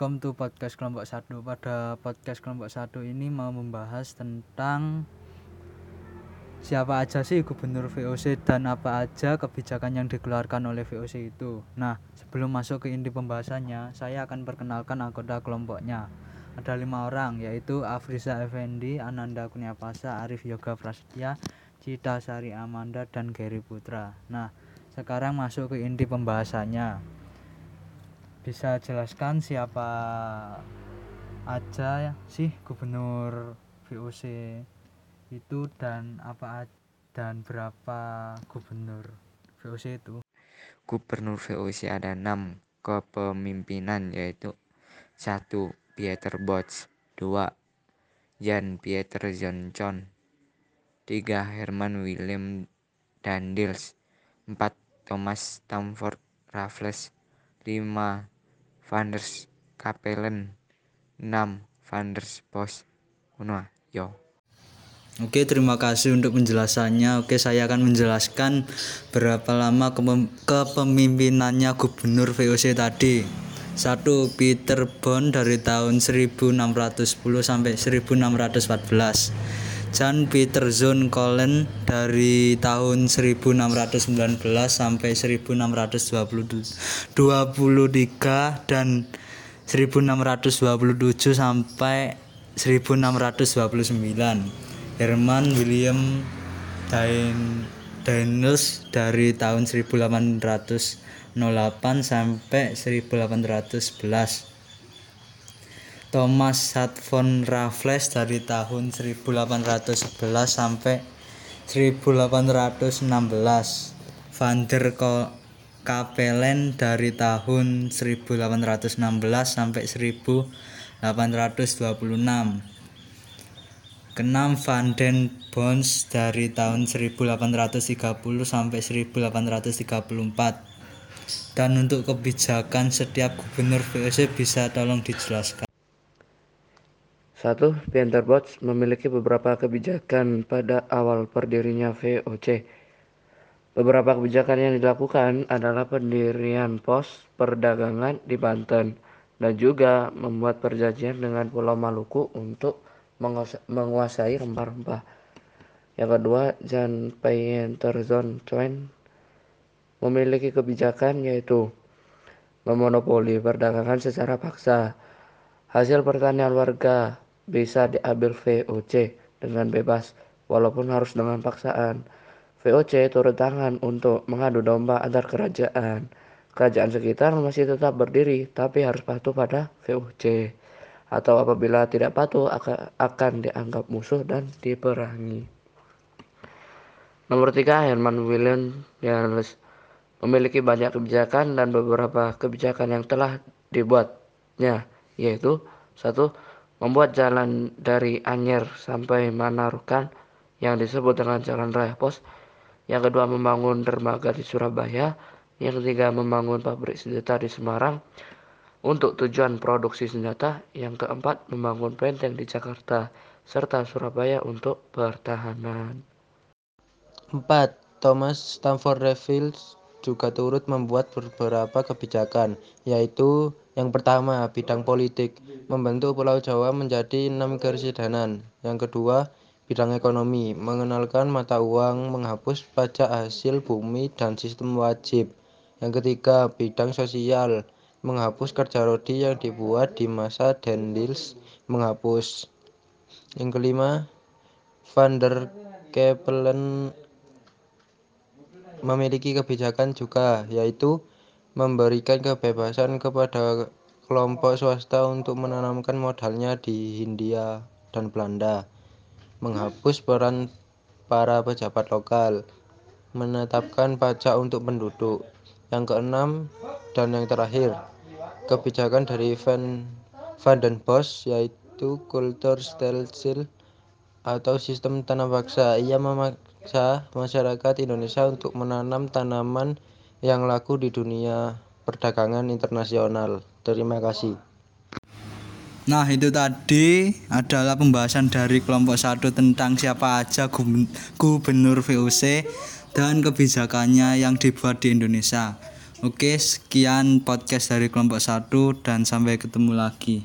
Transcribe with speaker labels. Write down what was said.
Speaker 1: Welcome to podcast kelompok 1. Pada podcast kelompok 1 ini mau membahas tentang siapa aja sih gubernur VOC dan apa aja kebijakan yang dikeluarkan oleh VOC itu. Nah, sebelum masuk ke inti pembahasannya, saya akan perkenalkan anggota kelompoknya. Ada lima orang, yaitu Afriza Effendi, Ananda Kunyapasa, Arif Yoga Prasetya, Cita Sari Amanda, dan Gary Putra. Nah, sekarang masuk ke inti pembahasannya bisa jelaskan siapa aja sih gubernur VOC itu dan apa dan berapa gubernur VOC itu?
Speaker 2: Gubernur VOC ada enam kepemimpinan yaitu satu Pieter Bots, dua Jan Pieter Johnson, tiga Herman William Dandils, empat Thomas Stamford Raffles, 5 Vanders Kapellen 6 Vanders Bos Uno yo
Speaker 1: Oke, terima kasih untuk penjelasannya. Oke, saya akan menjelaskan berapa lama kepemimpinannya gubernur VOC tadi. Satu Peter Bond dari tahun 1610 sampai 1614. Jan Peter John Cullen dari tahun 1619 sampai 1623 dan 1627 sampai 1629. Herman William Dain Daniels dari tahun 1808 sampai 1811 Thomas Von Raffles dari tahun 1811 sampai 1816 Van der Kapellen dari tahun 1816 sampai 1826 Kenam Van den Bons dari tahun 1830 sampai 1834 dan untuk kebijakan setiap gubernur VOC bisa tolong dijelaskan
Speaker 3: satu, Bots memiliki beberapa kebijakan pada awal berdirinya VOC. Beberapa kebijakan yang dilakukan adalah pendirian pos perdagangan di Banten dan juga membuat perjanjian dengan Pulau Maluku untuk menguasai rempah-rempah. Yang kedua, Jan Payenterzon Coen memiliki kebijakan yaitu memonopoli perdagangan secara paksa. Hasil pertanian warga bisa diambil VOC dengan bebas walaupun harus dengan paksaan. VOC turun tangan untuk mengadu domba antar kerajaan. Kerajaan sekitar masih tetap berdiri tapi harus patuh pada VOC. Atau apabila tidak patuh akan dianggap musuh dan diperangi. Nomor tiga, Herman William Yannes memiliki banyak kebijakan dan beberapa kebijakan yang telah dibuatnya, yaitu satu membuat jalan dari Anyer sampai Manarukan yang disebut dengan Jalan Raya Pos. Yang kedua membangun dermaga di Surabaya. Yang ketiga membangun pabrik senjata di Semarang untuk tujuan produksi senjata. Yang keempat membangun benteng di Jakarta serta Surabaya untuk pertahanan.
Speaker 4: 4. Thomas Stamford Raffles juga turut membuat beberapa kebijakan, yaitu yang pertama, bidang politik, membentuk Pulau Jawa menjadi enam keresidenan. Yang kedua, bidang ekonomi, mengenalkan mata uang, menghapus pajak hasil bumi dan sistem wajib. Yang ketiga, bidang sosial, menghapus kerja rodi yang dibuat di masa Dendils, menghapus. Yang kelima, Van der Kepelen memiliki kebijakan juga, yaitu memberikan kebebasan kepada kelompok swasta untuk menanamkan modalnya di Hindia dan Belanda, menghapus peran para pejabat lokal, menetapkan pajak untuk penduduk. Yang keenam dan yang terakhir, kebijakan dari Van, Van den Bosch yaitu Kulturstelsel atau sistem tanam paksa. Ia memaksa masyarakat Indonesia untuk menanam tanaman yang laku di dunia perdagangan internasional. Terima kasih.
Speaker 1: Nah itu tadi adalah pembahasan dari kelompok satu tentang siapa aja gubernur VOC dan kebijakannya yang dibuat di Indonesia. Oke, sekian podcast dari kelompok satu dan sampai ketemu lagi.